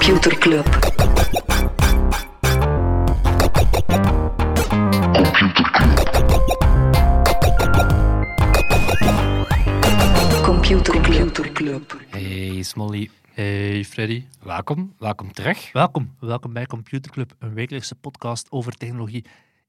Computer Club. Computer Computer Club. Hey Smolly, Hey Freddy. welkom. Welkom terug. Welkom. Welkom bij Computer Club, een wekelijkse podcast over technologie.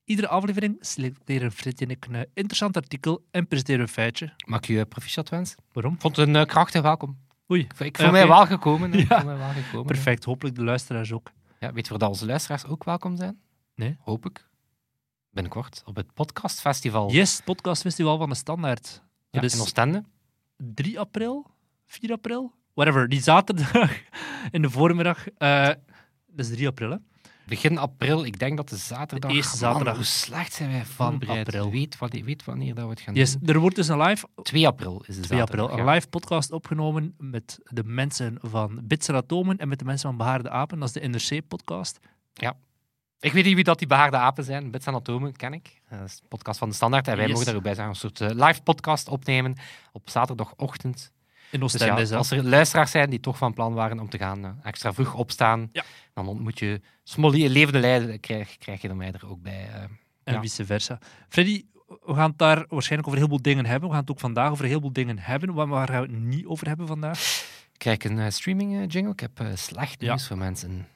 Iedere aflevering selecteren Freddy en ik een interessant artikel en presenteren een feitje. Mag ik je proficiat wensen? Waarom? Vond het een eh, krachtig welkom. Oei, Ik, voel mij wel gekomen. hè. Ik Ja. voel mij wel gekomen hè. perfect. Hopelijk de luisteraars ook. Ja, weet je waar onze luisteraars ook welkom zijn? Nee. Hoop ik. Binnenkort op het podcastfestival Yes, podcastfestival van de Standaard. ja, is in Oostende. 3 april, 4 april, whatever. Die zaterdag in de voormiddag. eh dat is 3 april, hè? Begin april, ik denk dat de zaterdag... De eerste Man, zaterdag hoe slecht zijn wij voorbereid. april. Weet, weet wanneer dat we het gaan Yes, doen. er wordt dus een live 2 april is de 2 april. zaterdag. Een ja. live podcast opgenomen met de mensen van Bits en Atomen en met de mensen van Behaarde Apen. Dat is de NRC-podcast. Ik weet niet wie dat die behaarde apen zijn. Bits en Atomen ken ik. Dat is de podcast van de Standaard. En wij Yes. mogen daar ook bij zijn. Een soort eh, live podcast opnemen op zaterdagochtend. In Dus ja, als er luisteraars zijn die toch van plan waren om te gaan eh, extra vroeg opstaan, Ja. dan ontmoet je Smolly, een levende leider, krijg, krijg je er mij er ook bij. eh. En Ja. vice versa. Freddy, we gaan het daar waarschijnlijk over heel veel dingen hebben. We gaan het ook vandaag over heel veel dingen hebben. Waar, waar gaan we het niet over hebben vandaag? Ik krijg een eh, streaming eh, jingle. Ik heb eh, slecht Ja. nieuws voor mensen.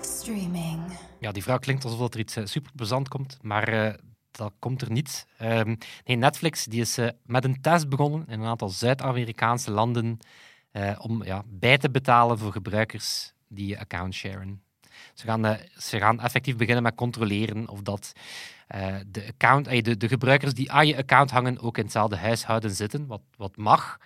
Streaming. Ja, die vrouw klinkt alsof er iets super plezant komt, maar eh, dat komt er niet. Ehm, nee, Netflix die is eh, met een test begonnen in een aantal Zuid-Amerikaanse landen eh, om ja, bij te betalen voor gebruikers die je account sharen. Ze gaan, eh, ze gaan effectief beginnen met controleren of dat eh, de, account, eh, de, de gebruikers die aan je account hangen ook in hetzelfde huishouden zitten, wat, wat mag.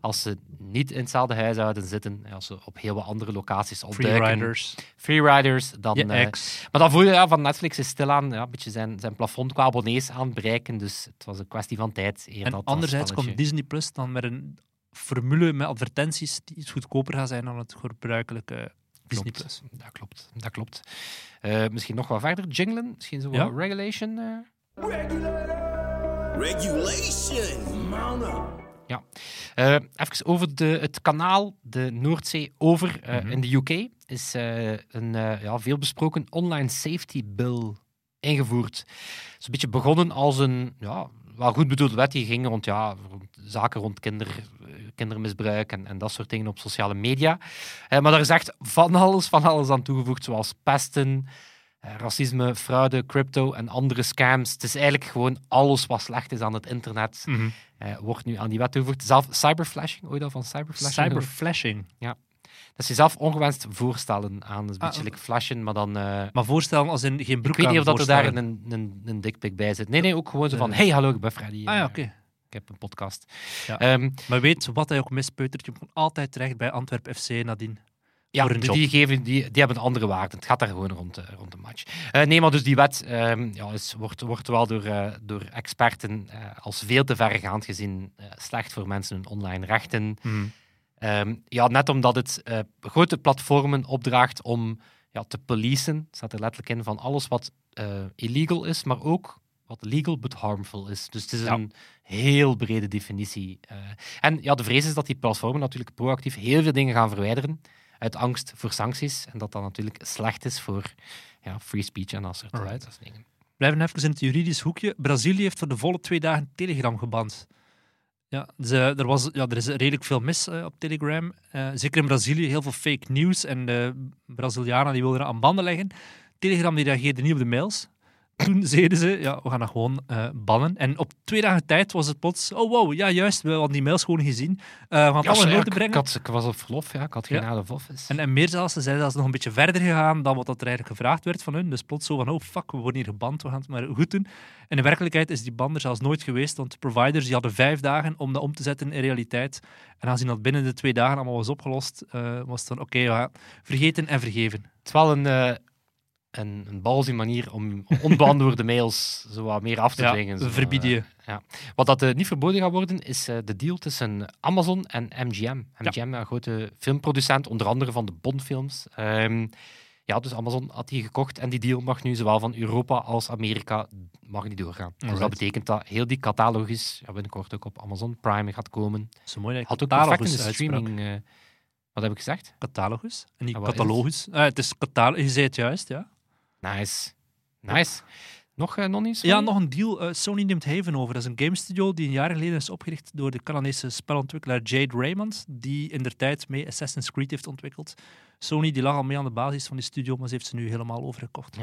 Als ze niet in hetzelfde huishouden zitten, eh, als ze op heel wat andere locaties opduiken, Freeriders, freeriders, dan... je ex. maar dan voel je ja, van Netflix is stilaan ja, een beetje zijn, zijn plafond qua abonnees aan het bereiken. Dus het was een kwestie van tijd. En anderzijds komt Disney Plus dan met een formule met advertenties die iets goedkoper gaat zijn dan het gebruikelijke Disney Klopt. Plus. Dat klopt. Dat klopt. Eh, misschien nog wat verder jinglen. Misschien zo Ja. regulation. eh. Regulation. Mount up. Eh, even over de, het kanaal, de Noordzee over eh, Mhm. in de UK, is eh, een eh, ja, veelbesproken online safety bill ingevoerd. Het is een beetje begonnen als een ja, wel goed bedoelde wet die ging rond, ja, rond zaken rond kinder, eh, kindermisbruik en, en dat soort dingen op sociale media. Eh, maar daar is echt van alles, van alles aan toegevoegd, zoals pesten, eh, racisme, fraude, crypto en andere scams. Het is eigenlijk gewoon alles wat slecht is aan het internet eh, wordt nu aan die wet toegevoegd. Zelf cyberflashing, ooit al van cyberflashing? Cyberflashing. Dat je zelf ongewenst voorstellen aan. Dat is een Ah, beetje like flashen, maar dan... eh, Maar voorstellen als in geen broek ik weet niet of dat er daar een, een, een dikpik bij zit. Nee, nee, ook gewoon zo van... Hey, hallo, ik ben Freddy. Ah ja, Eh, oké. Ik heb een podcast. Ja. Ehm, Maar weet wat hij ook mispeutert, je komt altijd terecht bij Antwerp FC nadien. ja, Voor een die, geven, die, die hebben een andere waarde. Het gaat daar gewoon rond, eh, rond de match. Nee, maar dus die wet ehm, ja, is, wordt, wordt wel door, door experten als veel te verregaand gezien. slecht voor mensen hun online rechten. Ehm, ja, net omdat het eh, grote platformen opdraagt om ja, te policen, staat er letterlijk in, van alles wat eh, illegal is, maar ook wat legal but harmful is. Dus het is Ja. een heel brede definitie. eh. en ja, de vrees is dat die platformen natuurlijk proactief heel veel dingen gaan verwijderen uit angst voor sancties. En dat dat natuurlijk slecht is voor ja, free speech en dat soort, Alright. dat soort dingen. Blijven even in het juridisch hoekje. Brazilië heeft voor de volle twee dagen Telegram geband. Ja, ze, er, was, ja, er is redelijk veel mis eh, op Telegram. Eh, zeker in Brazilië heel veel fake news. En de Brazilianen die wilden aan banden leggen. Telegram die reageerde niet op de mails. Toen zeiden ze, ja, we gaan dat gewoon eh, bannen. En op twee dagen tijd was het plots, oh wow, ja juist, we hadden die mails gewoon gezien. Eh, we gaan Ja, orde ik, brengen. ik had, ik was op verlof, ja. ik had geen Ja. office. En, en meer zelfs, ze zeiden dat ze nog een beetje verder gegaan dan wat dat er eigenlijk gevraagd werd van hun. Dus plots zo van, oh fuck, we worden hier geband, we gaan het maar goed doen. En in werkelijkheid is die band er zelfs nooit geweest, want de providers die hadden vijf dagen om dat om te zetten in realiteit. En aangezien dat binnen de twee dagen allemaal was opgelost, eh, was het dan oké, ja, vergeten en vergeven. Het is wel een, een, een balzie manier om onbeantwoorde mails zo wat meer af te Ja, dwingen. zo, verbieden eh, je. ja. Wat dat eh, niet verboden gaat worden, is eh, de deal tussen Amazon en MGM. MGM, een grote filmproducent, onder andere van de Bondfilms. Ehm, Ja, dus Amazon had die gekocht en die deal mag nu zowel van Europa als Amerika mag niet doorgaan. Dus dat betekent dat heel die catalogus ja, binnenkort ook op Amazon Prime gaat komen. Zo mooi dat Had ook perfect in catalogus de uitsprak. streaming... wat heb ik gezegd? Catalogus en niet Ah, catalogus. Eh, het is catalogus. Je zei het juist, ja. Nice. Nice. Nog uh, non-nieuws? Ja, nog een deal. Eh, Sony neemt Haven over. Dat is een game studio die een jaar geleden is opgericht door de Canadese spelontwikkelaar Jade Raymond, die in der tijd mee Assassin's Creed heeft ontwikkeld. Sony die lag al mee aan de basis van die studio, maar ze heeft ze nu helemaal overgekocht.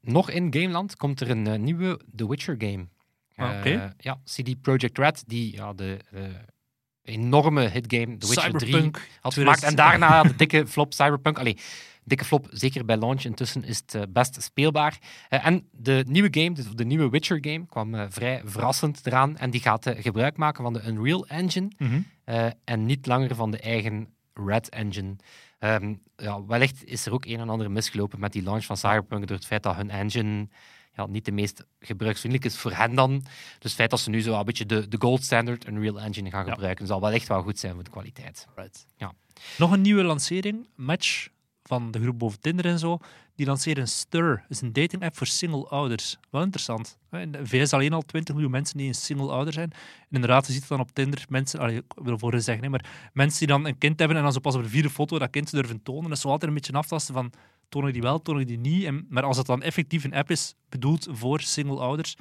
Nog in Gameland komt er een eh, nieuwe The Witcher game. Ah, Eh, ja, CD Projekt Red, die ja, de eh, enorme hitgame The Witcher 3 Cyberpunk. had 2000. gemaakt. En daarna de dikke flop Cyberpunk. Allee, dikke flop, zeker bij launch. Intussen is het eh, best speelbaar. Eh, en de nieuwe game, dus de nieuwe Witcher game, kwam eh, vrij verrassend eraan. En die gaat gebruik maken van de Unreal Engine. Mhm. en niet langer van de eigen Red Engine. Ehm, ja, wellicht is er ook een en ander misgelopen met die launch van Cyberpunk door het feit dat hun engine ja, niet de meest gebruiksvriendelijk is voor hen dan. Dus het feit dat ze nu zo een beetje de, de gold standard Unreal Engine gaan Ja. gebruiken, zal wel echt wel goed zijn voor de kwaliteit. Right. Ja. Nog een nieuwe lancering, Match van de groep boven Tinder en zo. Die lanceren Stir. Is een dating app voor single ouders. Wel interessant. In de VS alleen al 20 miljoen mensen die een single ouder zijn. En inderdaad, je ziet het dan op Tinder mensen, allee, ik wil voor zeggen, maar mensen die dan een kind hebben en dan zo pas op de vierde foto dat kind durven tonen. Dat is zo altijd een beetje aftasten van toon ik die wel, toon ik die niet. En, maar als het dan effectief een app is, bedoeld voor single ouders,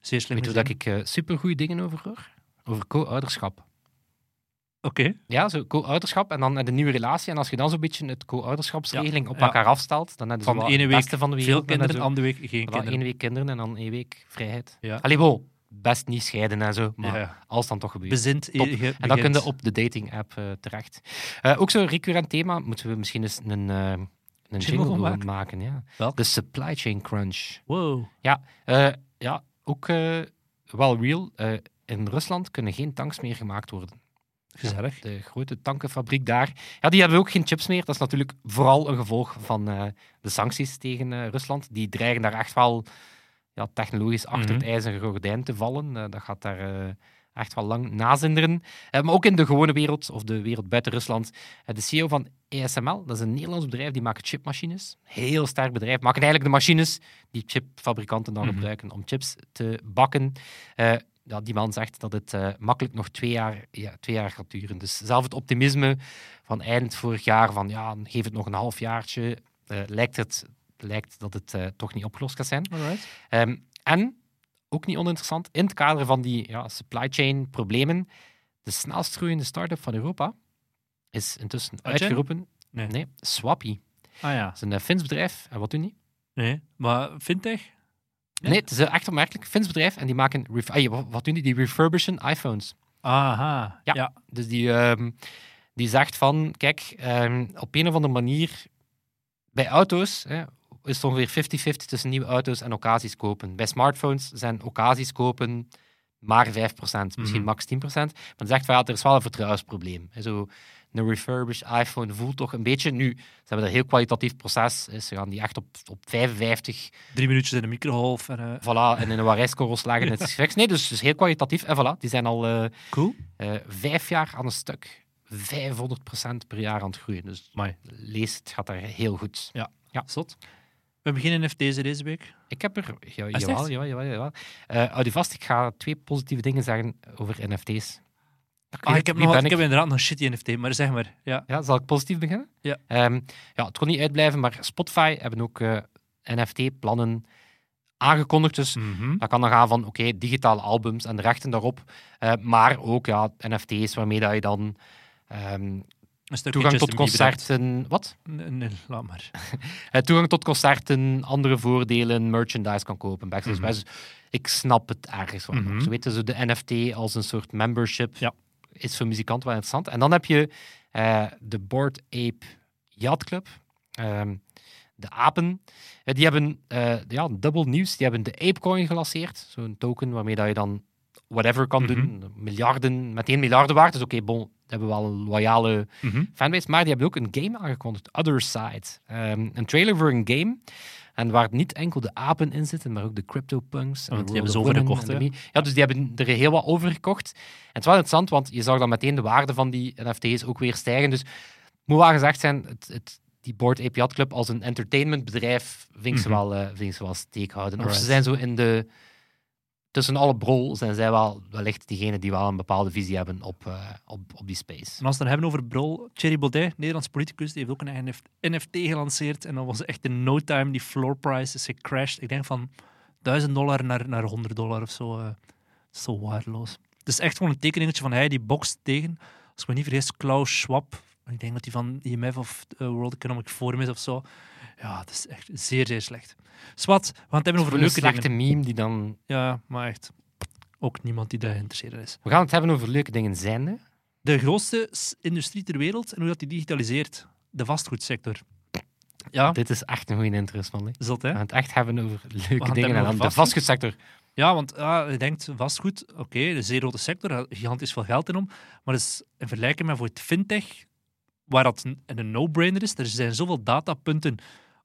zeer slim. Weet je dat ik uh, supergoeie dingen over hoor? Over co-ouderschap. Oké. Ja, zo co-ouderschap en dan de nieuwe relatie. En als je dan zo'n beetje het co-ouderschapsregeling op Ja. elkaar afstelt, dan heb je Van wat ene week van de Veel wereld. kinderen, zo- andere week geen voilà, kinderen. één week kinderen en dan één week vrijheid. Ja. Allee, wow, best niet scheiden en zo, maar Ja, ja. als dan toch gebeurt. Bezint je En dan kun je op de dating-app eh, terecht. Eh, ook zo'n recurrent thema moeten we misschien eens een, eh een jingle maken? maken. ja. Welk? De supply chain crunch. Wow. Eh, ja, ook wel real. In Rusland kunnen geen tanks meer gemaakt worden. Gezellig. De grote tankenfabriek daar. Ja, die hebben ook geen chips meer. Dat is natuurlijk vooral een gevolg van eh, de sancties tegen eh, Rusland. Die dreigen daar echt wel ja, technologisch achter Mhm. het ijzeren gordijn te vallen. Eh, dat gaat daar echt wel lang nazinderen. Maar ook in de gewone wereld, of de wereld buiten Rusland. De CEO van ASML, dat is een Nederlands bedrijf, die maakt chipmachines. Heel sterk bedrijf. Maken eigenlijk de machines die chipfabrikanten dan Mhm. gebruiken om chips te bakken. Ja, die man zegt dat het eh, makkelijk nog twee jaar, ja, twee jaar gaat duren. Dus zelf het optimisme van eind vorig jaar, van ja, geef het nog een half jaartje, eh, lijkt, het, lijkt dat het eh, toch niet opgelost gaat zijn. Ehm, en, ook niet oninteressant, in het kader van die ja, supply chain problemen, de snelst groeiende start-up van Europa is intussen uitgeroepen. Nee. Nee, Swappy. Ah ja. Dat is een Fins bedrijf. En wat doen die? Nee. Maar fintech? Nee? Het is een echt opmerkelijk Fins bedrijf. En die maken... ref- ah, wat, doen die? Die refurbishen iPhones. Aha. Ja. ja. Dus die, ehm, die zegt van, kijk, ehm, op een of andere manier, bij auto's hè, is het ongeveer 50-50 tussen nieuwe auto's en occasies kopen. Bij smartphones zijn occasies kopen maar 5%, misschien Mhm. max 10%. Maar dan zegt van, ja, er is wel een vertrouwensprobleem. Zo, een refurbished iPhone voelt toch een beetje... Nu, ze hebben een heel kwalitatief proces. hè, Ze gaan die echt op, op 55 Drie minuutjes in de microgolf. En, eh, voilà, en in een Warijskorrel slagen. Het is gefixt. Nee, dus, dus heel kwalitatief. En voilà, die zijn al... eh, cool. eh, vijf jaar aan een stuk 500% per jaar aan het groeien. Dus Amai. lees, het gaat daar heel goed. Zot. We hebben geen NFT's deze week. Ik heb er... Ja, jawel, jawel, jawel, jawel. Houd je vast, ik ga twee positieve dingen zeggen over NFT's. Ah, ik heb, nog, ben ik heb inderdaad nog shitty NFT, maar zeg maar. Ja. Ja, zal ik positief beginnen? Ja. Ehm, ja, het kon niet uitblijven, maar Spotify hebben ook eh, NFT-plannen aangekondigd. Dus Mhm. dat kan dan gaan van, oké, digitale albums en de rechten daarop. Eh, maar ook ja, NFT's waarmee dat je dan ehm, toegang tot concerten... Wat? Nee, nee, laat maar. Eh, toegang tot concerten, andere voordelen, merchandise kan kopen. Backstage. Dus ik snap het ergens wel. Mhm. Ze weten zo de NFT als een soort membership Ja. Is voor muzikanten wel interessant. En dan heb je eh, de Board Ape Yacht Club. Ehm, de apen. Eh, die hebben eh ja, dubbel nieuws. Die hebben de Apecoin gelanceerd. Zo'n token waarmee dat je dan whatever kan Mhm. doen. Miljarden, meteen miljarden waard. Dus oké, bon, die hebben wel een loyale Mhm. fanbase. Maar die hebben ook een game aangekondigd, Other Side. Ehm, een trailer voor een game. En waar niet enkel de apen in zitten, maar ook de CryptoPunks. en Want die hebben ze overgekocht, Ja, dus die hebben er heel wat overgekocht. En het is wel interessant, want je zag dan meteen de waarde van die NFT's ook weer stijgen. Dus het moet wel gezegd zijn, het, het, die Board AP Yacht Club als een entertainmentbedrijf vind ik ze Mhm. wel, eh, vind ik ze wel steek houden. Of ze zijn zo in de... Tussen alle brol zijn zij wel wellicht diegenen die wel een bepaalde visie hebben op, eh, op, op die space. En als we het dan hebben over Brol, Thierry Baudet, Nederlands politicus, die heeft ook een NFT gelanceerd. En dan was echt in no time die floor price is gecrashed. Ik denk van 1000 dollar naar, naar 100 dollar of zo. eh, zo waardeloos. Het is echt gewoon een tekeningetje van hij die bokst tegen, als ik me niet vergis, Klaus Schwab. Ik denk dat hij van IMF of eh, World Economic Forum is of zo. Ja, het is echt zeer, zeer slecht. Swat, we gaan het hebben over een leuke slechte dingen. meme die dan... Ja, maar echt. Ook niemand die daar geïnteresseerd is. We gaan het hebben over leuke dingen zijnde. de grootste industrie ter wereld en hoe dat die digitaliseert. De vastgoedsector. Ja, Dit is echt een goede interest, man. hè. zot We gaan het echt hebben over leuke dingen. En dan de vastgoed. vastgoedsector. Ja, want ja, je denkt vastgoed, oké, een zeer grote sector, gigantisch veel geld in om. Maar dat is in vergelijking met voor het fintech, waar dat een no-brainer is, er zijn zoveel datapunten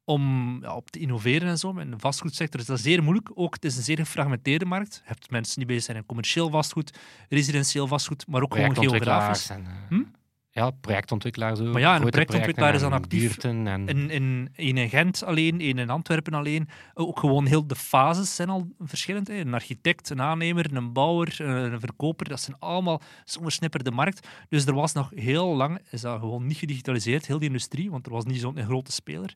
om ja, op te innoveren en zo. In de vastgoedsector is dat zeer moeilijk. Ook, het is een zeer gefragmenteerde markt. Je hebt mensen die bezig zijn in commercieel vastgoed, residentieel vastgoed, maar ook gewoon geografisch. En, Hm? Ja, projectontwikkelaars ook. Maar ja, en een projectontwikkelaar is dan actief En, In, in, in Gent alleen, één in Antwerpen alleen. Ook gewoon heel de fases zijn al verschillend. Hè. Een architect, een aannemer, een bouwer, een verkoper, dat zijn allemaal zo'n markt. Dus er was nog heel lang, is dat gewoon niet gedigitaliseerd, heel die industrie, want er was niet zo'n grote speler.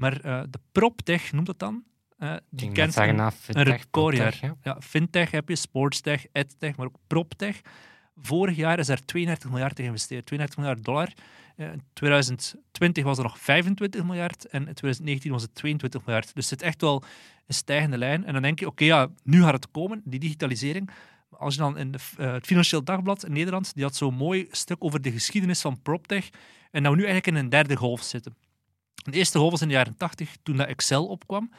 Maar eh, de PropTech noemt dat dan. eh, die kent een, na een fintech, recordjaar. ja. Fintech heb je, sportstech, edtech, maar ook proptech. Vorig jaar is er 32 miljard in geïnvesteerd, 32 miljard dollar. Eh, In 2020 was er nog 25 miljard en in 2019 was het 22 miljard. Dus het zit echt wel een stijgende lijn. En dan denk je, oké, ja, nu gaat het komen, die digitalisering. Maar Als je dan in de, het Financieel Dagblad in Nederland, die had zo'n mooi stuk over de geschiedenis van PropTech en we nu eigenlijk in een derde golf zitten. De eerste golf was in de jaren 80, toen dat Excel opkwam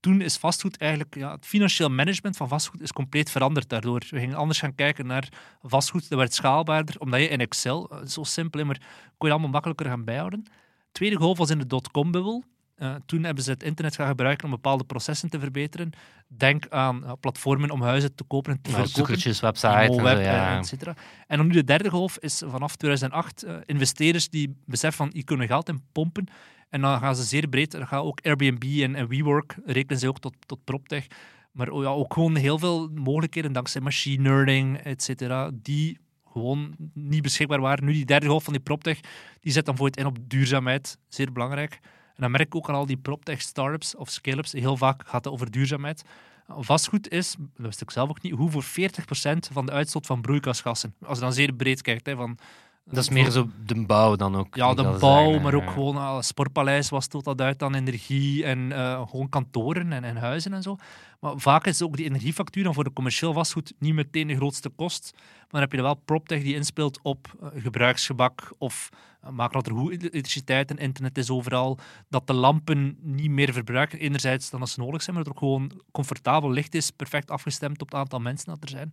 toen is vastgoed eigenlijk, ja, het financieel management van vastgoed is compleet veranderd daardoor. We gingen anders gaan kijken naar vastgoed, dat werd schaalbaarder, omdat je in Excel, eh, zo simpel, maar kon je allemaal makkelijker gaan bijhouden. Tweede golf was in de dotcom-bubbel. Eh, toen hebben ze het internet gaan gebruiken om bepaalde processen te verbeteren. Denk aan ja, platformen om huizen te kopen en te Ja, verkopen. zoekertjes, websites en ja. eh, et cetera. En dan nu de derde golf is vanaf 2008 eh, investeerders die beseffen van, hier kunnen geld in pompen. En dan gaan ze zeer breed, dan gaan ook Airbnb en, WeWork, rekenen ze ook tot, tot PropTech. Maar oh ja, ook gewoon heel veel mogelijkheden dankzij machine learning, et cetera, die gewoon niet beschikbaar waren. Nu die derde golf van die PropTech, die zet dan voor het in op duurzaamheid, zeer belangrijk. En dan merk ik ook aan al die PropTech startups of scale-ups, heel vaak gaat het over duurzaamheid. Vastgoed is, dat wist ik zelf ook niet, hoe voor 40% van de uitstoot van broeikasgassen. Als je dan zeer breed kijkt, hè, van... Dat is meer zo de bouw dan ook. Ja, de bouw, zeggen, maar ook gewoon uh, Sportpaleis was tot dat uit aan energie en eh, gewoon kantoren en, en huizen en zo. Maar vaak is ook die energiefactuur dan voor de commercieel vastgoed niet meteen de grootste kost. Maar dan heb je er wel PropTech die inspeelt op eh, gebruiksgebak of maken dat er goed elektriciteit en internet is overal. Dat de lampen niet meer verbruiken enerzijds dan als ze nodig zijn, maar dat er ook gewoon comfortabel licht is, perfect afgestemd op het aantal mensen dat er zijn.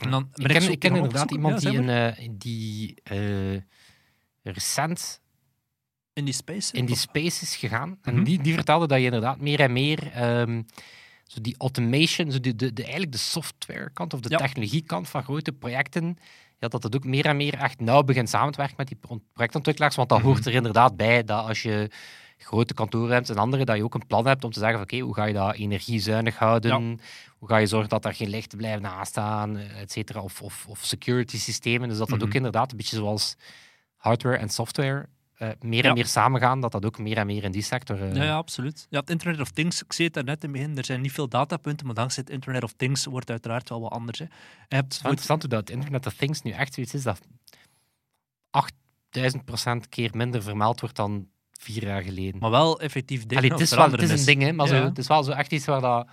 En dan ben Ik ken, ik inderdaad iemand Ja, die, maar. een, eh, die eh, recent in die space. in die space is gegaan. En Mhm. die, die vertelde dat je inderdaad meer en meer ehm, zo die automation, zo de, de, de, eigenlijk de softwarekant of de Ja. technologiekant van grote projecten, ja, dat het ook meer en meer echt nauw begint samen te werken met die pro- projectontwikkelaars. Want dat Mhm. hoort er inderdaad bij dat als je grote kantoren hebt en andere, dat je ook een plan hebt om te zeggen van oké, hoe ga je dat energiezuinig houden? Hoe ga je zorgen dat er geen lichten blijven aanstaan, et cetera, of, of, of security systemen. Dus dat dat ook Mhm. inderdaad een beetje zoals hardware en software eh, meer en Ja. meer samengaan, dat dat ook meer en meer in die sector... eh, Ja, ja, absoluut. Ja, het Internet of Things, ik zei het daarnet in het begin, er zijn niet veel datapunten, maar dankzij het Internet of Things wordt het uiteraard wel wat anders. Hè. Je hebt Het is wel interessant hoe dat Internet of Things nu echt zoiets is dat 8000% keer minder vermeld wordt dan vier jaar geleden. maar wel effectief dingen Allee, het, is wel, het veranderen is een ding, hè, maar Ja. zo, het is wel zo echt iets waar dat,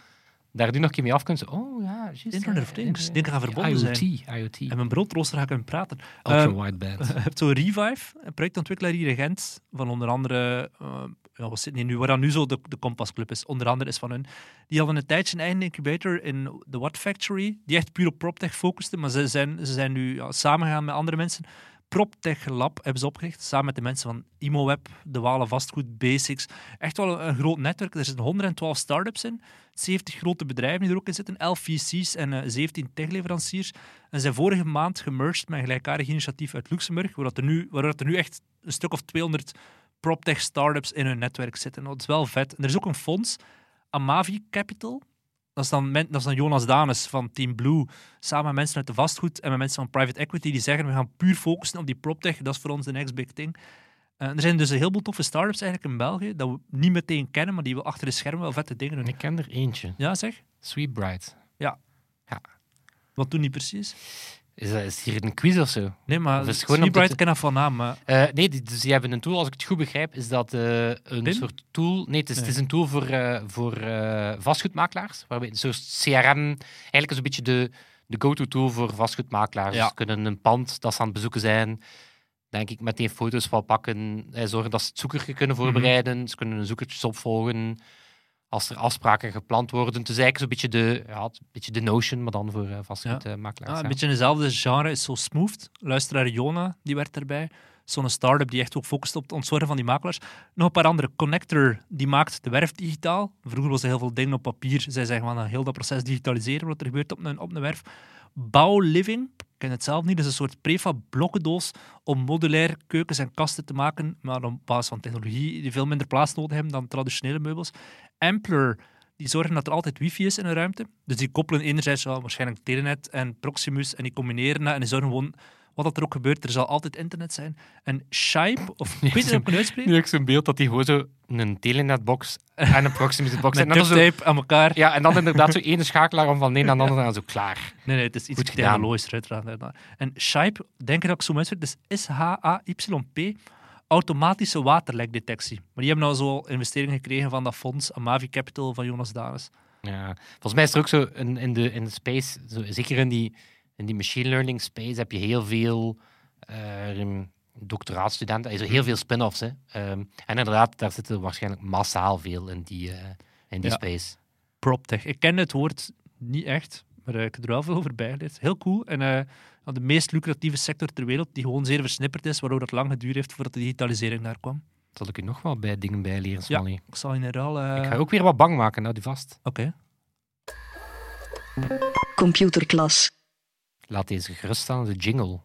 daar nu nog een keer mee af kunt. Oh ja, juist. Internet of Things, gaan verbonden IoT, zijn. IoT, En mijn broodrooster ga ik hem praten. ultra Ehm, wideband. Je hebt zo Revive, een projectontwikkelaar hier in Gent, van onder andere, eh ja, nu, waar dan nu zo de, de Compass Club is, onder andere is van hun. Die hadden een tijdje een eigen incubator in de What Factory, die echt puur op PropTech focuste, maar ze zijn, ze zijn nu ja, samengegaan met andere mensen. PropTech Lab hebben ze opgericht, samen met de mensen van ImoWeb, de Walen Vastgoed, Basics. Echt wel een, groot netwerk. Er zitten 112 start-ups in, 70 grote bedrijven die er ook in zitten, 11 VC's en eh, 17 techleveranciers. En zijn vorige maand gemerged met een gelijkaardig initiatief uit Luxemburg, waar er nu, er nu echt een stuk of 200 proptech startups in hun netwerk zitten. Dat is wel vet. En er is ook een fonds, Amavi Capital. Dat is, dan, dat is dan Jonas Danes van Team Blue, samen met mensen uit de vastgoed en met mensen van private equity, die zeggen we gaan puur focussen op die proptech, dat is voor ons de next big thing. Eh, er zijn dus een heleboel toffe startups eigenlijk in België, dat we niet meteen kennen, maar die wel achter de schermen wel vette dingen doen. Ik ken er eentje. Ja, zeg? Sweetbright. Wat doen die precies? Is, dat- is hier een quiz of zo? Nee, maar te- ken dat van naam, maar nee, die, dus die hebben een tool, als ik het goed begrijp, is dat eh, een soort tool. Nee, het is, het Nee. is een tool voor, eh, voor eh, vastgoedmakelaars. Waarbij een soort CRM, eigenlijk is een beetje de, de go-to tool voor vastgoedmakelaars. Ja. Ze kunnen een pand dat ze aan het bezoeken zijn, denk ik, meteen foto's van pakken. zorgen dat ze het zoekertje kunnen Mhm. voorbereiden. Ze kunnen een zoekertjes opvolgen. Als er afspraken gepland worden. Het is eigenlijk zo'n beetje de, ja, een beetje de notion, maar dan voor eh, vastgoedmakelaars. Ja, ja. een beetje in dezelfde genre is zo Smooth. Luisteraar Jona, die werkt erbij. Zo'n start-up die echt ook focust op het ontzorgen van die makelaars. Nog een paar andere. Connector, die maakt de werf digitaal. Vroeger was er heel veel dingen op papier. Zij zeggen, we gaan heel dat proces digitaliseren, wat er gebeurt op een, op een werf. Bouw Living, ik ken het zelf niet, dat is een soort prefab blokkendoos om modulair keukens en kasten te maken, maar op basis van technologie die veel minder plaats nodig hebben dan traditionele meubels. Ampler, die zorgen dat er altijd wifi is in een ruimte. Dus die koppelen enerzijds wel waarschijnlijk Telenet en Proximus en die combineren dat en die zorgen gewoon, wat dat er ook gebeurt, er zal altijd internet zijn. En Shipe, of weet het uitspreken, Nu heb ik zo'n beeld dat die gewoon zo een telenetbox en een Proximus-box en dan zo aan elkaar. Ja, en dan inderdaad zo ene schakelaar om van de een naar de ander en dan zo klaar. Nee, nee, het is iets technologisch uiteraard. uiteraard. En Shipe, denk ik dat ik zo uitspreek, dus S-H-A-Y-P, automatische waterlekdetectie. Maar die hebben nou zo investeringen gekregen van dat fonds Amavi Capital van Jonas Danes. Ja. Volgens mij is er ook zo in, in, de, in de space, zo, zeker in die, in die machine learning space, heb je heel veel uh, doctoraatstudenten, also heel veel spin-offs. Hè. Um, en inderdaad, daar zitten waarschijnlijk massaal veel in die, uh, in die Ja. space. PropTech. Ik ken het woord niet echt, maar eh, ik heb er wel veel over bijgeleerd. Heel cool. En eh, ja, de meest lucratieve sector ter wereld, die gewoon zeer versnipperd is, waardoor het lang geduurd heeft voordat de digitalisering daar kwam. Zal ik u nog wel bij dingen bijleren, Smally? Ik zal eh, Ik ga je ook weer wat bang maken, nou die vast. Oké. Computerklas. Laat deze geruststellen, de jingle.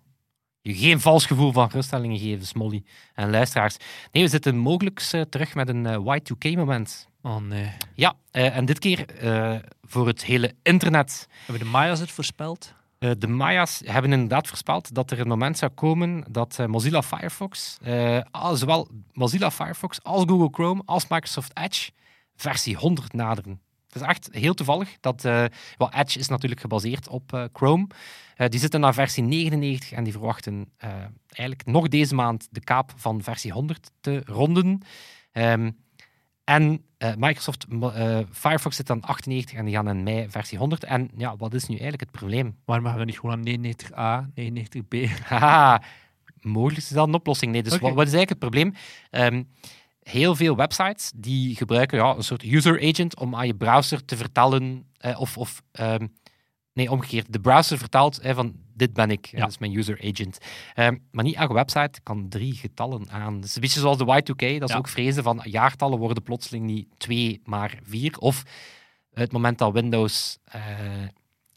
Je geen vals gevoel van geruststellingen geven, Smolly en luisteraars. Nee, we zitten mogelijk uh, terug met een uh, Y2K-moment. Oh nee. Ja, uh, en dit keer voor het hele internet. Hebben de Maya's het voorspeld? De Maya's hebben inderdaad voorspeld dat er een moment zou komen dat Mozilla Firefox, uh, zowel Mozilla Firefox als Google Chrome als Microsoft Edge, versie 100 naderen. Het is echt heel toevallig. Dat, uh, well, Edge is natuurlijk gebaseerd op uh, Chrome. Uh, die zitten naar versie 99 en die verwachten eigenlijk nog deze maand de kaap van versie 100 te ronden. Um, en Microsoft Firefox zit aan 98 en die gaan in mei versie 100. En ja, wat is nu eigenlijk het probleem? Waarom gaan we niet gewoon aan 99a, 99b? Haha, mogelijk is dat een oplossing. Nee, dus wat is eigenlijk het probleem? Um, heel veel websites die gebruiken ja, een soort user agent om aan je browser te vertellen, eh, of, of um, nee, omgekeerd. De browser vertelt eh, van dit ben ik, Ja. dat is mijn user agent. Um, maar niet elke website kan drie getallen aan. Dus een beetje zoals de Y2K, dat is Ja. ook vrezen van jaartallen worden plotseling niet twee, maar vier. Of het moment dat Windows eh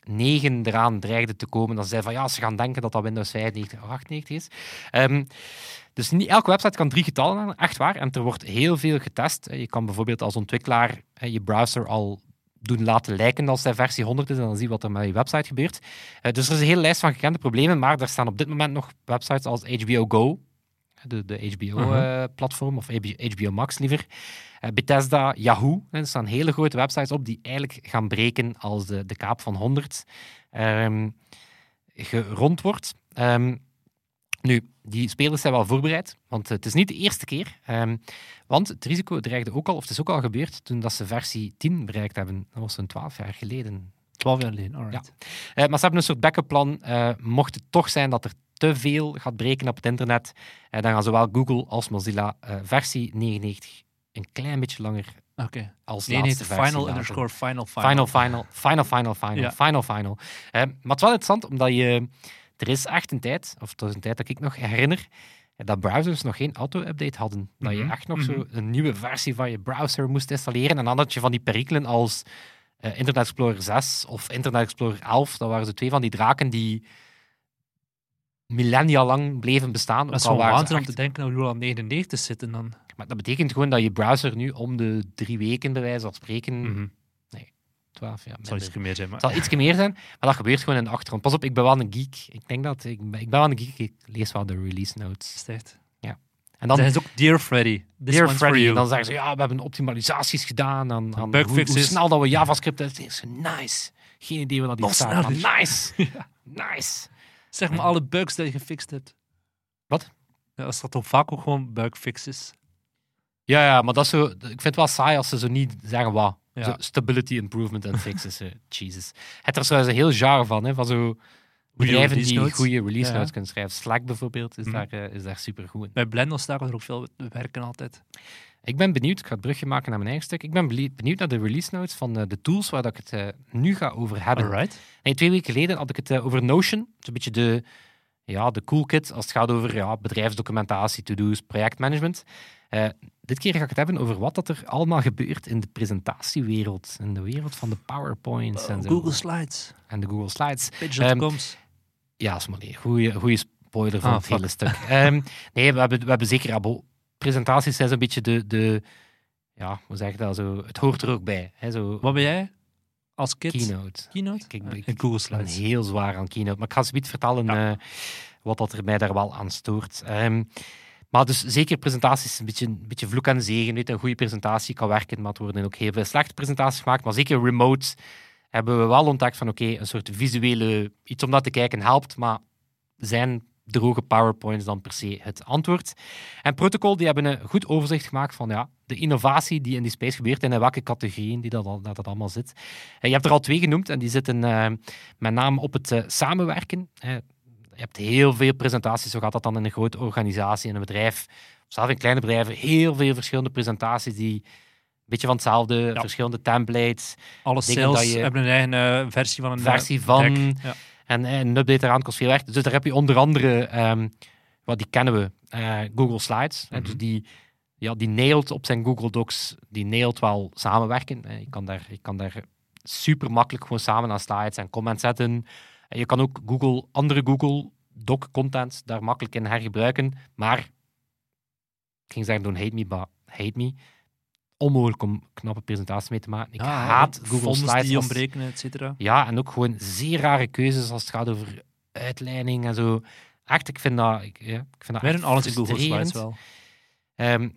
9 eraan dreigde te komen, dan zei van ja, ze gaan denken dat dat Windows 95 of 98 is. Ehm, dus niet elke website kan drie getallen aan, echt waar. En er wordt heel veel getest. Je kan bijvoorbeeld als ontwikkelaar je browser al doen laten lijken als hij versie 100 is en dan zie je wat er met je website gebeurt. Uh, dus er is een hele lijst van gekende problemen, maar er staan op dit moment nog websites als HBO Go, de, de HBO-platform, uh -huh. uh, of HBO Max liever, uh, Bethesda, Yahoo. Er staan hele grote websites op die eigenlijk gaan breken als de, de kaap van 100 um, gerond wordt. Um, nu, die spelers zijn wel voorbereid, want het is niet de eerste keer. Um, want het risico dreigde ook al, of het is ook al gebeurd, toen dat ze versie 10 bereikt hebben. Dat was zo'n 12 jaar geleden. 12 jaar geleden, alright. Ja. Uh, maar ze hebben een soort backup plan. Uh, mocht het toch zijn dat er te veel gaat breken op het internet, uh, dan gaan zowel Google als Mozilla eh, versie 99 een klein beetje langer okay. als nee, laatste versie final underscore final final. Final, final, final, final, final, Ja. final, final. Eh, maar het is wel interessant, omdat je... Er is echt een tijd, of dat is een tijd dat ik nog herinner, dat browsers nog geen auto-update hadden. Dat je mhm, echt nog zo mhm. een nieuwe versie van je browser moest installeren. En dan had je van die perikelen als eh, Internet Explorer 6 of Internet Explorer 11. Dat waren zo twee van die draken die millennia lang bleven bestaan. Dat is wel water om te denken dat we nu al 99 zitten dan. Maar dat betekent gewoon dat je browser nu om de drie weken, bij wijze van spreken. Mhm. 12, zal iets meer zijn. Maar... Iets meer zijn, maar dat gebeurt gewoon in de achtergrond. Pas op, ik ben wel een geek. Ik denk dat, ik ben, ik ben wel een geek, ik lees wel de release notes. Sticht. Ja. En dan is ook Dear Freddy. Dear Freddy. En dan zeggen ze, ja, we hebben optimalisaties gedaan aan, aan hoe, hoe, snel dat we JavaScript hebben. Nice. Geen idee wat dat is staat, nice. Nice. Zeg maar alle bugs die je gefixt hebt. Wat? Ja, als dat dan vaak ook gewoon bugfixes. Ja, ja, maar dat zo, ik vind het wel saai als ze zo niet zeggen wat. Ja. Zo stability improvement en fixes. eh, Jesus. Het er trouwens een heel genre van, hè, van zo bedrijven die goede release Ja. notes kunnen schrijven. Slack bijvoorbeeld is, Mhm. daar, eh, is daar super goed in. Bij Blender staken er ook veel werken altijd. Ik ben benieuwd, ik ga het brugje maken naar mijn eigen stuk. Ik ben benieuwd naar de release notes van eh, de tools waar dat ik het nu ga over hebben. Alright. Nee, twee weken geleden had ik het over Notion. Het is een beetje de, ja, de coolkit als het gaat over ja, bedrijfsdocumentatie, to-do's, projectmanagement. Eh, dit keer ga ik het hebben over wat dat er allemaal gebeurt in de presentatiewereld. In de wereld van de PowerPoints en, zo. Google Slides. en de Google Slides. Page.coms. Ja, Smolly, goede goede spoiler van Ah, het fuck. hele stuk. Ehm, nee, we hebben, we hebben zeker... ja, bo- presentaties zijn zo'n beetje de, de... Ja, hoe zeg je dat? Zo, het hoort er ook bij. Hè, zo, Wat ben jij als? Keynote. Keynote? Kijk, Ah, ik- en Google Slides. heel zwaar aan Keynote. Maar ik ga zoiets vertellen Ja. eh, wat dat er mij daar wel aan stoort. Ehm, maar dus zeker presentaties, een beetje, een beetje vloek en zegen. Weet, een goede presentatie kan werken, maar het worden ook heel veel slechte presentaties gemaakt. Maar zeker remote hebben we wel ontdekt van oké, een soort visuele iets om naar te kijken helpt, maar zijn droge powerpoints dan per se het antwoord. En Protocol die hebben een goed overzicht gemaakt van ja, de innovatie die in die space gebeurt en in welke categorieën die dat, dat, dat allemaal zit. Eh, je hebt er al twee genoemd en die zitten eh, met name op het eh, samenwerken. Je hebt heel veel presentaties, zo gaat dat dan in een grote organisatie, in een bedrijf, of zelfs in kleine bedrijven, heel veel verschillende presentaties die een beetje van hetzelfde, Ja. verschillende templates, Alle sales dat je- hebben een eigen eh, versie van een eh, versie van. Ja. En eh, een update eraan kost veel werk. Dus daar heb je onder andere, ehm, wat die kennen we, Google Slides. Mhm. dus die, ja, die nailt op zijn Google Docs, die nailt wel samenwerken. Je, kan daar, je kan daar super makkelijk gewoon samen aan slides en comments zetten. En je kan ook Google, andere Google Doc content daar makkelijk in hergebruiken. Maar, ik ging zeggen, don't hate me, but hate me. Onmogelijk om knappe presentaties mee te maken. Ik Ja, haat Google fonds Slides. die ontbreken, et cetera. ja, en ook gewoon zeer rare keuzes als het gaat over uitleiding en zo. Echt, ik vind dat... Ik, ja, ik vind dat Wij alles in Google. Slides wel. Ehm,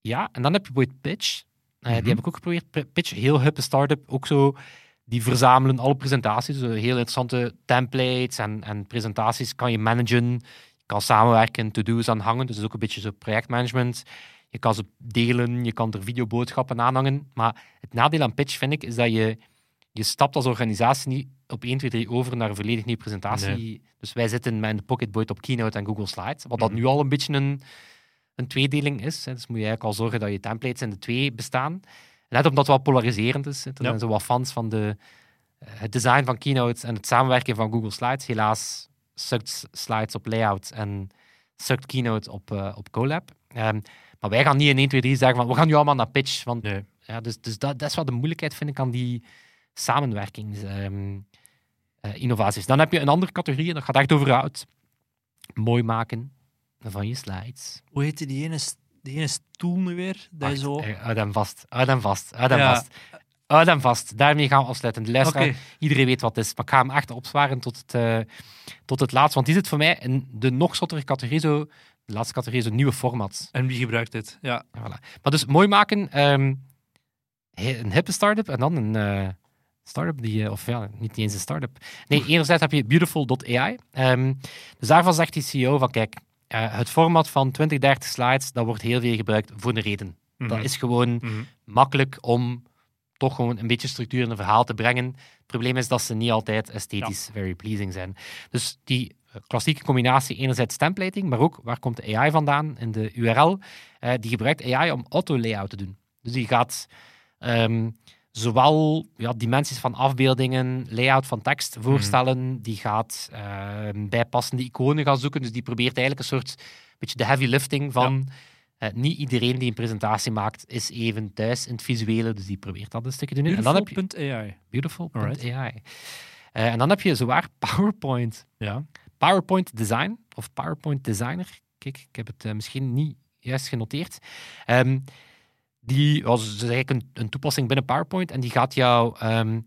ja, en dan heb je bijvoorbeeld Pitch. Eh, Mhm. Die heb ik ook geprobeerd. Pitch, heel hippe start-up. Ook zo, die verzamelen alle presentaties. Zo heel interessante templates en, en presentaties kan je managen. Je kan samenwerken, to-do's aan hangen. Dus het is ook een beetje zo projectmanagement. Je kan ze delen, je kan er videoboodschappen aan hangen. Maar het nadeel aan Pitch, vind ik, is dat je, je stapt als organisatie niet op 1, 2, 3 over naar een volledig nieuwe presentatie. Dus wij zitten met een Pocketboard op Keynote en Google Slides. Wat dat Mhm. nu al een beetje een, een tweedeling is. Dus moet je eigenlijk al zorgen dat je templates in de twee bestaan. Net omdat het wel polariserend is. Er Ja. zijn zo wat fans van de, eh, het design van Keynote en het samenwerken van Google Slides. Helaas sukt Slides op layout en sukt Keynote op, eh, op Colab. Ehm, maar wij gaan niet in 1, 2, 3 zeggen van we gaan nu allemaal naar pitch. Want Nee. ja, dus dus dat, dat is wat de moeilijkheid, vind ik, aan die samenwerkingsinnovaties. Dan heb je een andere categorie, en dat gaat echt over mooi maken van je slides. Hoe heette die ene, die ene stoel nu weer? Dat zo... Houd hem vast, houd hem vast, houd hem Ja. vast. Hem vast. Daarmee gaan we afsluiten. De luisteraar, Oké. iedereen weet wat het is. Maar ik ga hem echt opzwaren tot het, eh, tot het laatste. Want die zit voor mij in de nog zottere categorie, zo, de laatste categorie, zo nieuwe formats. En wie gebruikt dit? Ja. Ja, voilà. Maar dus mooi maken, he- een hippe start-up en dan een eh, start-up die, eh, of ja, niet eens een start-up. Nee, enerzijds heb je beautiful.ai. Ehm, dus daarvan zegt die CEO van, kijk, eh, het format van 20, 30 slides, dat wordt heel veel gebruikt voor een reden. Dat Mhm. is gewoon Mhm. makkelijk om toch gewoon een beetje structuur in een verhaal te brengen. Het probleem is dat ze niet altijd esthetisch very pleasing zijn. Dus die eh, klassieke combinatie, enerzijds templating, maar ook waar komt de AI vandaan in de URL? Eh, die gebruikt AI om auto-layout te doen. Dus die gaat ehm, zowel ja, dimensies van afbeeldingen, layout van tekst voorstellen, die gaat ehm, bijpassende iconen gaan zoeken. Dus die probeert eigenlijk een soort beetje de heavy lifting van eh, niet iedereen die een presentatie maakt is even thuis in het visuele, dus die probeert dat een stukje te doen. En dan heb je Beautiful.ai. beautiful.ai. Eh, en dan heb je zowaar PowerPoint. Ja. PowerPoint Design of PowerPoint Designer. Kijk, ik heb het eh, misschien niet juist genoteerd. Ehm, die was dus eigenlijk een, een toepassing binnen PowerPoint en die gaat jou ehm,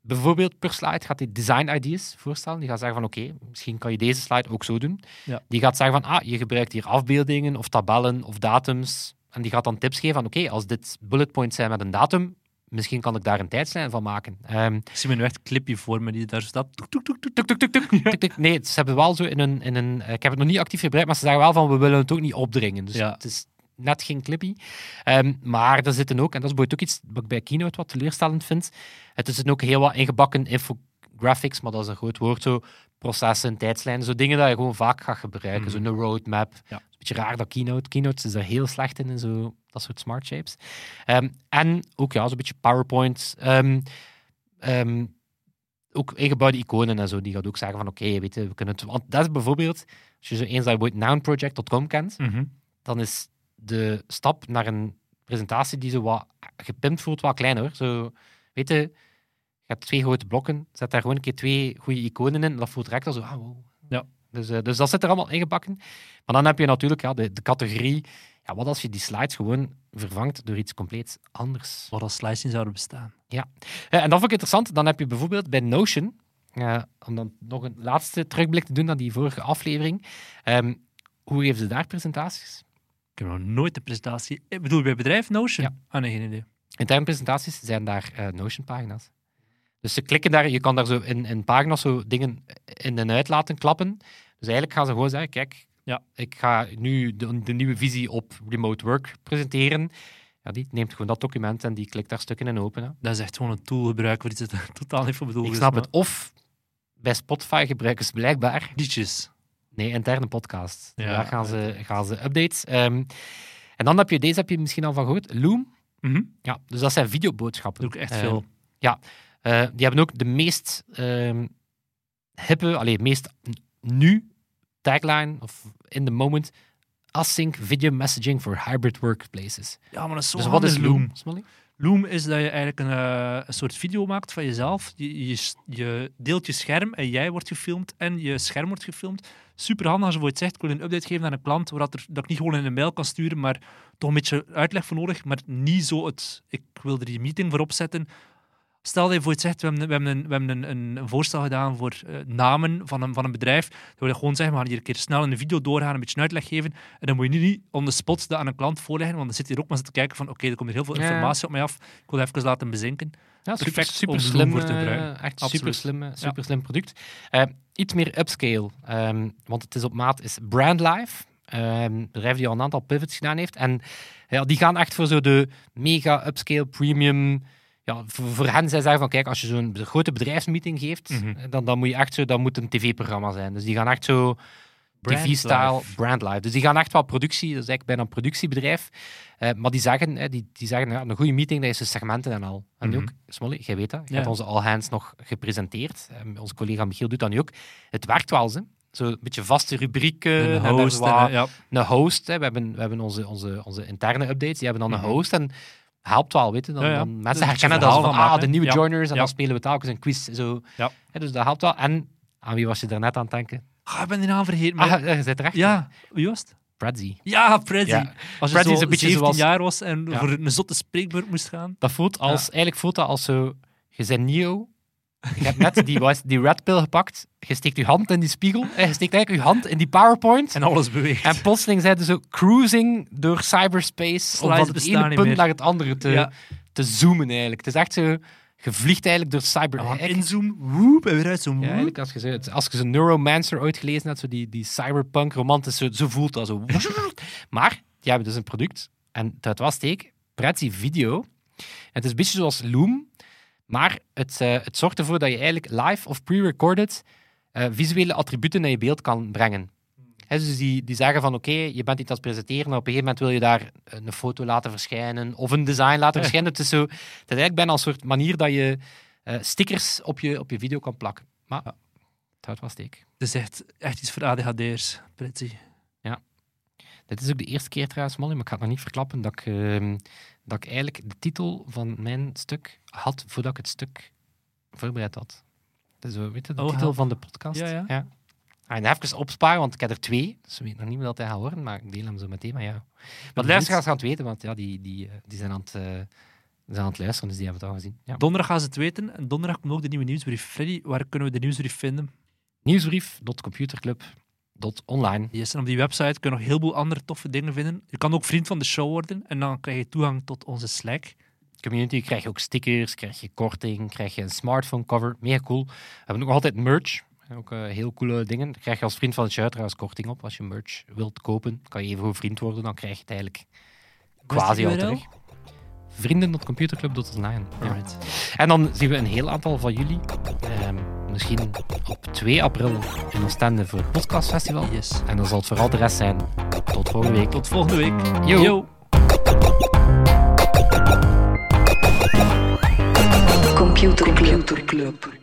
bijvoorbeeld per slide gaat die design ideas voorstellen. Die gaat zeggen van oké, misschien kan je deze slide ook zo doen. Ja. Die gaat zeggen van ah, je gebruikt hier afbeeldingen of tabellen of datums. En die gaat dan tips geven van oké, als dit bullet points zijn met een datum, misschien kan ik daar een tijdslijn van maken. Ehm, Ik zie me nu echt clipje voor me die daar staat. Nee, ze hebben wel zo in een, in een... eh, Ik heb het nog niet actief gebruikt, maar ze zeggen wel van we willen het ook niet opdringen. Dus Ja. het is net geen clippy. Ehm, maar er zitten ook, en dat is bijvoorbeeld ook iets wat ik bij Keynote wat teleurstellend vind, het zitten ook heel wat ingebakken infographics, maar dat is een groot woord zo, processen, tijdslijnen, zo dingen dat je gewoon vaak gaat gebruiken. Zo'n roadmap. Mhm. Ja. Het is een beetje raar dat Keynote, Keynote is er heel slecht in, in zo, dat soort smart shapes. Ehm, en ook ja, zo'n beetje PowerPoint. Ehm, ook ingebouwde iconen en zo, die gaat ook zeggen van oké, weet je, we kunnen het... Want dat is bijvoorbeeld, als je zo eens dat bijvoorbeeld nounproject.com kent, Mhm. dan is de stap naar een presentatie die zo wat gepimpt voelt, wat kleiner. hoor. Zo, weet je, je hebt twee grote blokken, zet daar gewoon een keer twee goede iconen in, dat voelt direct al zo, ah, wow. Ja. Dus, eh, dus dat zit er allemaal ingebakken. Maar dan heb je natuurlijk ja, de, de categorie, ja, wat als je die slides gewoon vervangt door iets compleet anders. Wat als slides niet zouden bestaan. Eh, en dat vond ik interessant. Dan heb je bijvoorbeeld bij Notion, eh, om dan nog een laatste terugblik te doen naar die vorige aflevering. Ehm, hoe geven ze daar presentaties? Ik heb nog nooit een presentatie. Ik bedoel, bij bedrijf Notion? Ja. Ah, nee, geen idee. Interne presentaties zijn daar eh, Notion-pagina's. Dus ze klikken daar, je kan daar zo in, in pagina's zo dingen in en uit laten klappen. Dus eigenlijk gaan ze gewoon zeggen, kijk, Ja. ik ga nu de, de nieuwe visie op remote work presenteren. Ja, die neemt gewoon dat document en die klikt daar stukken in open. hè. Dat is echt gewoon een tool gebruiken waar iets totaal niet voor bedoeld Ik snap het. Of bij Spotify gebruiken ze blijkbaar Liedjes. Nee, interne podcast. Ja, Daar gaan ze, gaan ze updates. Ehm, en dan heb je, deze heb je misschien al van gehoord, Loom. Mhm. Ja, dus dat zijn videoboodschappen. Doe ik echt Ehm, veel. eh, die hebben ook de meest ehm, hippe, allee, meest nu tagline, of in the moment, async video messaging for hybrid workplaces. Ja, maar dat is zo dus wat is handig, Loom? Loom is dat je eigenlijk een, eh, een soort video maakt van jezelf. Je, je, deelt je scherm en jij wordt gefilmd en je scherm wordt gefilmd. Super handig als je voor het zegt, ik wil een update geven aan een klant, waar dat, dat ik niet gewoon in een mail kan sturen, maar toch een beetje uitleg voor nodig, maar niet zo het, ik wil er die meeting voor opzetten. Stel dat je voor het zegt, we hebben, we hebben, een, we hebben een, een, een voorstel gedaan voor eh, namen van een, van een bedrijf. Dan wil je gewoon zeggen, we gaan hier een keer snel in de video doorgaan, een beetje een uitleg geven. En dan moet je niet on the spot dat aan een klant voorleggen, want dan zit je er ook maar te kijken van, oké, er komt hier heel veel Ja. informatie op mij af. Ik wil even laten bezinken. Ja, Perfect super, slim, voor te eh, gebruiken. echt Absoluut. super slim, eh, super slim product. Eh, iets meer upscale, ehm, want het is op maat, is Brandlife. ehm, een bedrijf die al een aantal pivots gedaan heeft. En ja, die gaan echt voor zo de mega upscale premium. Ja, voor, voor hen zij zeggen van kijk, als je zo'n grote bedrijfsmeeting geeft, Mhm. eh, dan, dan moet je echt zo, dan moet een tv-programma zijn. Dus die gaan echt zo. TV-style, brandlife. Dus die gaan echt wel productie, dat is eigenlijk bijna een productiebedrijf. Eh, maar die zeggen, hè, die, die zeggen ja, een goede meeting, dat is de segmenten en al. En Mhm. ook, Smolly, jij weet dat, je Ja. hebt onze All Hands nog gepresenteerd. Eh, onze collega Michiel doet dat nu ook. Het werkt wel, ze. Zo'n beetje vaste rubrieken. Een host. en, ja. een host. Hè. We hebben, we hebben onze, onze, onze interne updates, die hebben dan Mhm. een host. En helpt wel, weet je. Dan, Ja, ja. dan mensen herkennen dat van, van ah, de nieuwe joiners. En dan spelen we telkens een quiz. Zo. Dus dat helpt wel. En aan wie was je daarnet aan het denken? Ah, ik ben die naam vergeten. Maar... Ah, je zit er echt. ja, wie was het? Ja, Prezi. Ja. Als je Prezi zo een beetje 17 zoals- jaar was en Ja. voor een zotte spreekbeurt moest gaan. Dat voelt als, eigenlijk voelt dat als zo, je bent Neo, je hebt net die, was- die red pill gepakt, je steekt je hand in die spiegel, en je steekt eigenlijk je hand in die PowerPoint, en, En alles beweegt. plotseling zijn ze zo cruising door cyberspace, om van het ene punt meer. naar het andere te, ja. te zoomen eigenlijk. Het is echt zo, je vliegt eigenlijk door cyber... En eigenlijk- inzoom, woep, en weer uit zo'n Ja, eigenlijk als je, zo, als je zo'n Neuromancer ooit gelezen hebt, zo die, die cyberpunk romantisch, zo, zo voelt dat zo. Maar die hebben dus een product, en dat was steek, Prezi Video. Het is een beetje zoals Loom, maar het, eh, het zorgt ervoor dat je eigenlijk live of pre-recorded eh, visuele attributen naar je beeld kan brengen. Hè, dus die, die zeggen van oké, je bent iets aan het presenteren, maar op een gegeven moment wil je daar een foto laten verschijnen of een design laten verschijnen. Het is, zo, het is eigenlijk bijna een soort manier dat je eh, stickers op je, op je video kan plakken. Maar het houdt wel steek. Het is echt, echt iets voor ADHD'ers, Prezi. Dit is ook de eerste keer trouwens, Molly, maar ik ga het nog niet verklappen, dat ik, ehm, dat ik eigenlijk de titel van mijn stuk had voordat ik het stuk voorbereid had. Dus, weet je, de Oh, titel help. van de podcast. Ja, ja. En even opsparen, want ik heb er twee. Dus we weten nog niet meer dat hij gaat horen, maar ik deel hem zo meteen met jou. Maar de luisteraars gaan het weten, want ja, die, die, eh, die, zijn aan het, eh, zijn aan het luisteren, dus die hebben het al gezien. Ja. Donderdag gaan ze het weten. En donderdag komt ook de nieuwe nieuwsbrief. Freddy, waar kunnen we de nieuwsbrief vinden? Nieuwsbrief.computerclub.online. Yes, en op die website kun je nog een heleboel andere toffe dingen vinden. Je kan ook vriend van de show worden en dan krijg je toegang tot onze Slack. Community krijg je ook stickers, krijg je korting, krijg je een smartphone cover. Mega cool. We hebben ook nog altijd merch. Ook eh, heel coole dingen. Daar krijg je als vriend van het show trouwens korting op. Als je merch wilt kopen, kan je even goed vriend worden. Dan krijg je het eigenlijk quasi al terug. Vrienden.computerclub.online. Ja. Alright. En dan zien we een heel aantal van jullie. ehm, misschien op 2 april in Oostende voor het podcastfestival. Yes. En dan zal het vooral de rest zijn. Tot volgende week. Tot volgende week. Yo. Yo. Computer Club.